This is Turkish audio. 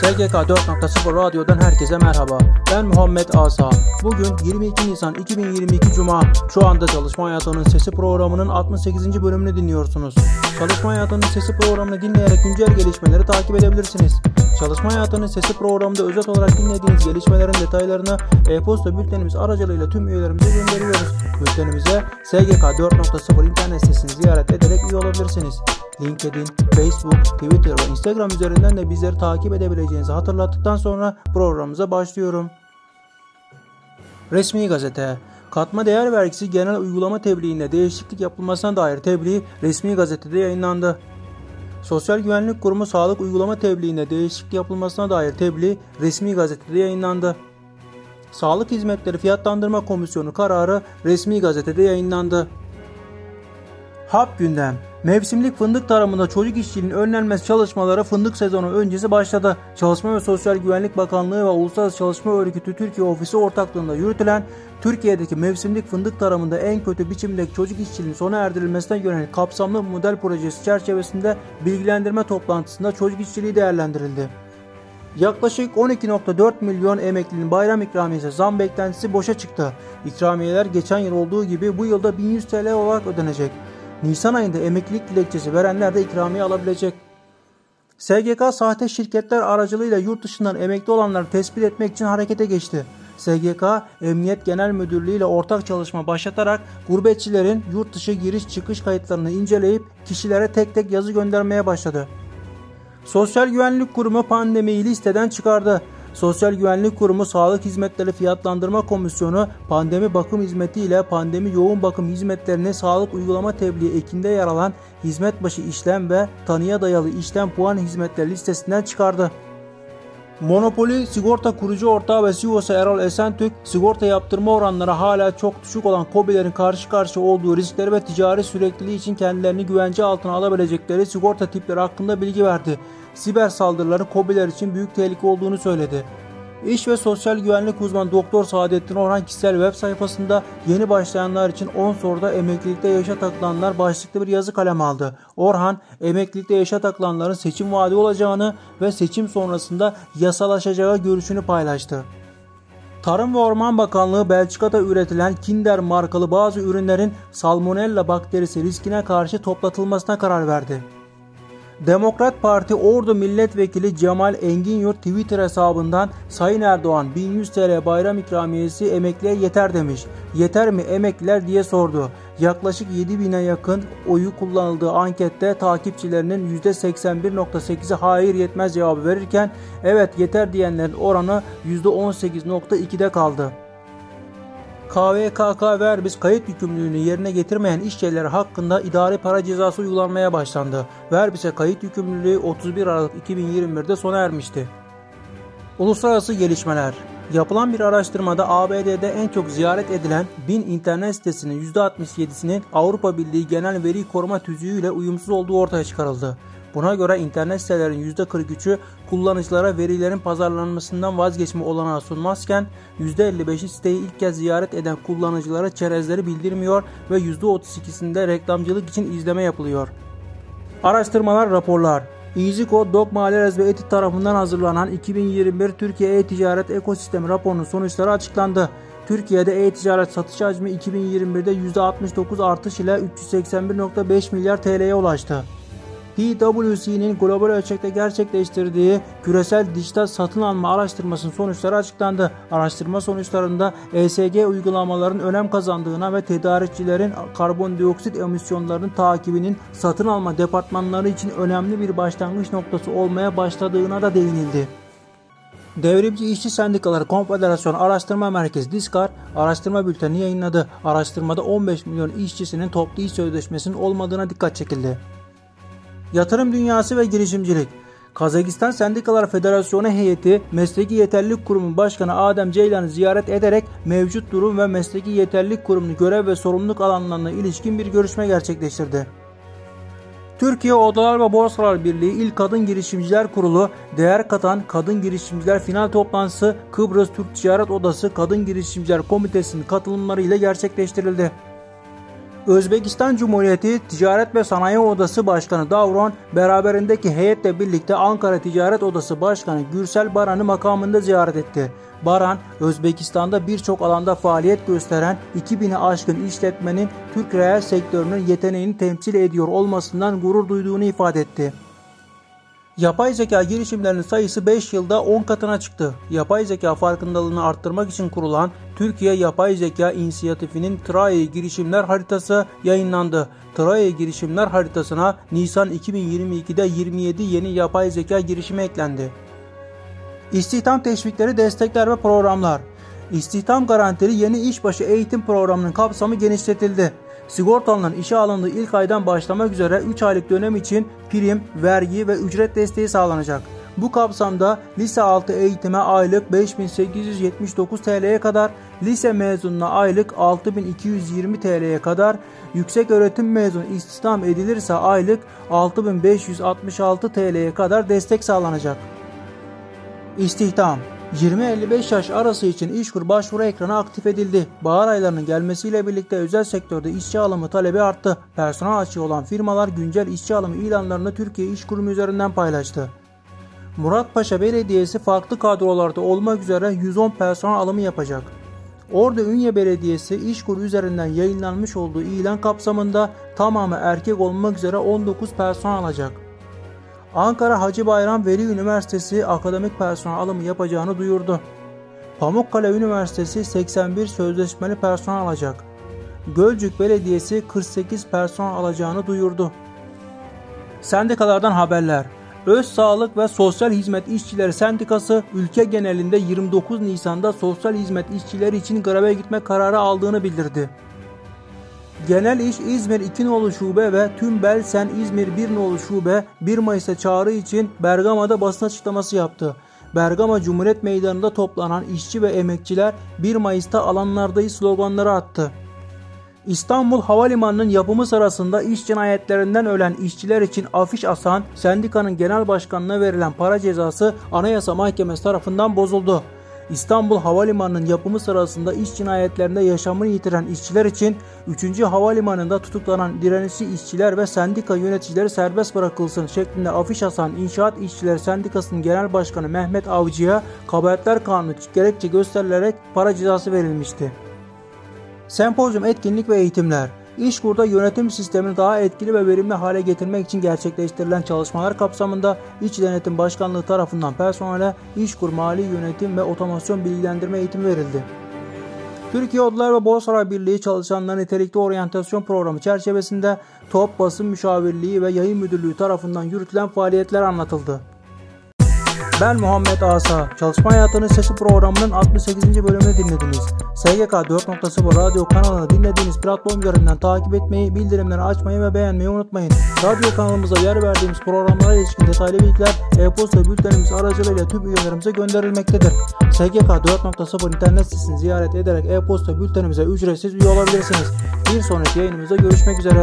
SGK 4.0 Radyo'dan herkese merhaba. Ben Muhammed Asa. Bugün 22 Nisan 2022 Cuma. Şu anda Çalışma Hayatının Sesi programının 68. bölümünü dinliyorsunuz. Çalışma Hayatının Sesi programını dinleyerek güncel gelişmeleri takip edebilirsiniz. Çalışma Hayatının Sesi programında özet olarak dinlediğiniz gelişmelerin detaylarını e-posta bültenimiz aracılığıyla tüm üyelerimize gönderiyoruz. Bültenimize SGK 4.0 internet sitesini ziyaret ederek üye olabilirsiniz. LinkedIn, Facebook, Twitter ve Instagram üzerinden de bizleri takip edebileceğinizi hatırlattıktan sonra programımıza başlıyorum. Resmi Gazete Katma değer vergisi genel uygulama tebliğinde değişiklik yapılmasına dair tebliğ resmi gazetede yayınlandı. Sosyal Güvenlik Kurumu sağlık uygulama tebliğinde değişiklik yapılmasına dair tebliğ resmi gazetede yayınlandı. Sağlık Hizmetleri Fiyatlandırma Komisyonu kararı resmi gazetede yayınlandı. Hap gündem Mevsimlik fındık tarımında çocuk işçiliğinin önlenmesi çalışmaları fındık sezonu öncesi başladı. Çalışma ve Sosyal Güvenlik Bakanlığı ve Uluslararası Çalışma Örgütü Türkiye Ofisi ortaklığında yürütülen Türkiye'deki mevsimlik fındık tarımında en kötü biçimdeki çocuk işçiliğinin sona erdirilmesine yönelik kapsamlı model projesi çerçevesinde bilgilendirme toplantısında çocuk işçiliği değerlendirildi. Yaklaşık 12.4 milyon emeklinin bayram ikramiyesi zam beklentisi boşa çıktı. İkramiyeler geçen yıl olduğu gibi bu yılda 1100 TL olarak ödenecek. Nisan ayında emeklilik dilekçesi verenler de ikramiye alabilecek. SGK sahte şirketler aracılığıyla yurt dışından emekli olanları tespit etmek için harekete geçti. SGK Emniyet Genel Müdürlüğü ile ortak çalışma başlatarak gurbetçilerin yurt dışı giriş çıkış kayıtlarını inceleyip kişilere tek tek yazı göndermeye başladı. Sosyal Güvenlik Kurumu pandemiyi listeden çıkardı. Sosyal Güvenlik Kurumu Sağlık Hizmetleri Fiyatlandırma Komisyonu pandemi bakım hizmeti ile pandemi yoğun bakım hizmetlerini sağlık uygulama tebliği ekinde yer alan hizmet başı işlem ve tanıya dayalı işlem puan hizmetleri listesinden çıkardı. Monopoli sigorta kurucu ortağı ve CEO'su Erol Esentürk, sigorta yaptırma oranları hala çok düşük olan COBİ'lerin karşı karşıya olduğu riskleri ve ticari sürekliliği için kendilerini güvence altına alabilecekleri sigorta tipleri hakkında bilgi verdi siber saldırıların COBİ'ler için büyük tehlike olduğunu söyledi. İş ve Sosyal Güvenlik uzmanı Doktor Saadettin Orhan kişisel web sayfasında yeni başlayanlar için 10 soruda emeklilikte yaşa takılanlar başlıklı bir yazı kalem aldı. Orhan, emeklilikte yaşa takılanların seçim vaadi olacağını ve seçim sonrasında yasalaşacağı görüşünü paylaştı. Tarım ve Orman Bakanlığı Belçika'da üretilen Kinder markalı bazı ürünlerin salmonella bakterisi riskine karşı toplatılmasına karar verdi. Demokrat Parti Ordu Milletvekili Cemal Enginyurt Twitter hesabından Sayın Erdoğan 1100 TL bayram ikramiyesi emekliye yeter demiş. Yeter mi emekliler diye sordu. Yaklaşık 7000'e yakın oyu kullanıldığı ankette takipçilerinin %81.8'i hayır yetmez cevabı verirken evet yeter diyenlerin oranı %18.2'de kaldı. KVKK Verbis kayıt yükümlülüğünü yerine getirmeyen işçiler hakkında idari para cezası uygulanmaya başlandı. Verbis'e kayıt yükümlülüğü 31 Aralık 2021'de sona ermişti. Uluslararası gelişmeler Yapılan bir araştırmada ABD'de en çok ziyaret edilen 1000 internet sitesinin %67'sinin Avrupa Birliği Genel Veri Koruma Tüzüğü ile uyumsuz olduğu ortaya çıkarıldı. Buna göre internet sitelerin %43'ü kullanıcılara verilerin pazarlanmasından vazgeçme olanağı sunmazken %55'i siteyi ilk kez ziyaret eden kullanıcılara çerezleri bildirmiyor ve %32'sinde reklamcılık için izleme yapılıyor. Araştırmalar, raporlar EasyCode, Dog Malerez ve Etit tarafından hazırlanan 2021 Türkiye E-Ticaret Ekosistemi raporunun sonuçları açıklandı. Türkiye'de e-ticaret satış hacmi 2021'de %69 artış ile 381.5 milyar TL'ye ulaştı. PwC'nin global ölçekte gerçekleştirdiği küresel dijital satın alma araştırmasının sonuçları açıklandı. Araştırma sonuçlarında ESG uygulamaların önem kazandığına ve tedarikçilerin karbondioksit emisyonlarının takibinin satın alma departmanları için önemli bir başlangıç noktası olmaya başladığına da değinildi. Devrimci İşçi Sendikaları Konfederasyonu Araştırma Merkezi Diskar araştırma bülteni yayınladı. Araştırmada 15 milyon işçisinin toplu iş sözleşmesinin olmadığına dikkat çekildi. Yatırım dünyası ve girişimcilik. Kazakistan Sendikalar Federasyonu heyeti Mesleki Yeterlilik Kurumu Başkanı Adem Ceylan'ı ziyaret ederek mevcut durum ve Mesleki Yeterlilik Kurumu'nun görev ve sorumluluk alanlarına ilişkin bir görüşme gerçekleştirdi. Türkiye Odalar ve Borsalar Birliği İl Kadın Girişimciler Kurulu, değer katan Kadın Girişimciler Final Toplantısı Kıbrıs Türk Ticaret Odası Kadın Girişimciler Komitesi'nin katılımlarıyla gerçekleştirildi. Özbekistan Cumhuriyeti Ticaret ve Sanayi Odası Başkanı Davron beraberindeki heyetle birlikte Ankara Ticaret Odası Başkanı Gürsel Baran'ı makamında ziyaret etti. Baran, Özbekistan'da birçok alanda faaliyet gösteren 2000'e aşkın işletmenin Türk reel sektörünün yeteneğini temsil ediyor olmasından gurur duyduğunu ifade etti. Yapay zeka girişimlerinin sayısı 5 yılda 10 katına çıktı. Yapay zeka farkındalığını arttırmak için kurulan Türkiye Yapay Zeka İnisiyatifi'nin TRAE girişimler haritası yayınlandı. TRAE girişimler haritasına Nisan 2022'de 27 yeni yapay zeka girişimi eklendi. İstihdam teşvikleri, destekler ve programlar. İstihdam garantili yeni işbaşı eğitim programının kapsamı genişletildi. Sigortalının işe alındığı ilk aydan başlamak üzere 3 aylık dönem için prim, vergi ve ücret desteği sağlanacak. Bu kapsamda lise altı eğitime aylık 5879 TL'ye kadar, lise mezununa aylık 6220 TL'ye kadar, yüksek öğretim mezunu istihdam edilirse aylık 6566 TL'ye kadar destek sağlanacak. İstihdam 20-55 yaş arası için işkur başvuru ekranı aktif edildi. Bahar aylarının gelmesiyle birlikte özel sektörde işçi alımı talebi arttı. Personel açığı olan firmalar güncel işçi alımı ilanlarını Türkiye İş Kurumu üzerinden paylaştı. Muratpaşa Belediyesi farklı kadrolarda olmak üzere 110 personel alımı yapacak. Ordu Ünye Belediyesi İşkur üzerinden yayınlanmış olduğu ilan kapsamında tamamı erkek olmak üzere 19 personel alacak. Ankara Hacı Bayram Veli Üniversitesi akademik personel alımı yapacağını duyurdu. Pamukkale Üniversitesi 81 sözleşmeli personel alacak. Gölcük Belediyesi 48 personel alacağını duyurdu. Sendikalardan haberler. Öz Sağlık ve Sosyal Hizmet İşçileri Sendikası ülke genelinde 29 Nisan'da sosyal hizmet işçileri için greve gitme kararı aldığını bildirdi. Genel İş İzmir 2 nolu şube ve tüm Belsen İzmir 1 nolu şube 1 Mayıs'a çağrı için Bergama'da basın açıklaması yaptı. Bergama Cumhuriyet Meydanı'nda toplanan işçi ve emekçiler 1 Mayıs'ta alanlardayız sloganları attı. İstanbul Havalimanı'nın yapımı sırasında iş cinayetlerinden ölen işçiler için afiş asan sendikanın genel başkanına verilen para cezası Anayasa Mahkemesi tarafından bozuldu. İstanbul Havalimanı'nın yapımı sırasında iş cinayetlerinde yaşamını yitiren işçiler için 3. Havalimanı'nda tutuklanan direnişçi işçiler ve sendika yöneticileri serbest bırakılsın şeklinde afiş asan İnşaat İşçileri Sendikası'nın Genel Başkanı Mehmet Avcı'ya kabahatler kanunu gerekçe gösterilerek para cezası verilmişti. Sempozyum etkinlik ve eğitimler İşkur'da yönetim sistemini daha etkili ve verimli hale getirmek için gerçekleştirilen çalışmalar kapsamında İç Denetim Başkanlığı tarafından personele İşkur Mali Yönetim ve Otomasyon Bilgilendirme eğitimi verildi. Türkiye Odalar ve Borsalar Birliği çalışanları nitelikli oryantasyon programı çerçevesinde Top Basın Müşavirliği ve Yayın Müdürlüğü tarafından yürütülen faaliyetler anlatıldı. Ben Muhammed Asa. Çalışma Hayatının Sesi programının 68. bölümünü dinlediniz. SGK 4.0 radyo kanalını dinlediğiniz platform üzerinden takip etmeyi, bildirimleri açmayı ve beğenmeyi unutmayın. Radyo kanalımıza yer verdiğimiz programlara ilişkin detaylı bilgiler e-posta bültenimiz aracılığıyla tüm üyelerimize gönderilmektedir. SGK 4.0 internet sitesini ziyaret ederek e-posta bültenimize ücretsiz üye olabilirsiniz. Bir sonraki yayınımızda görüşmek üzere.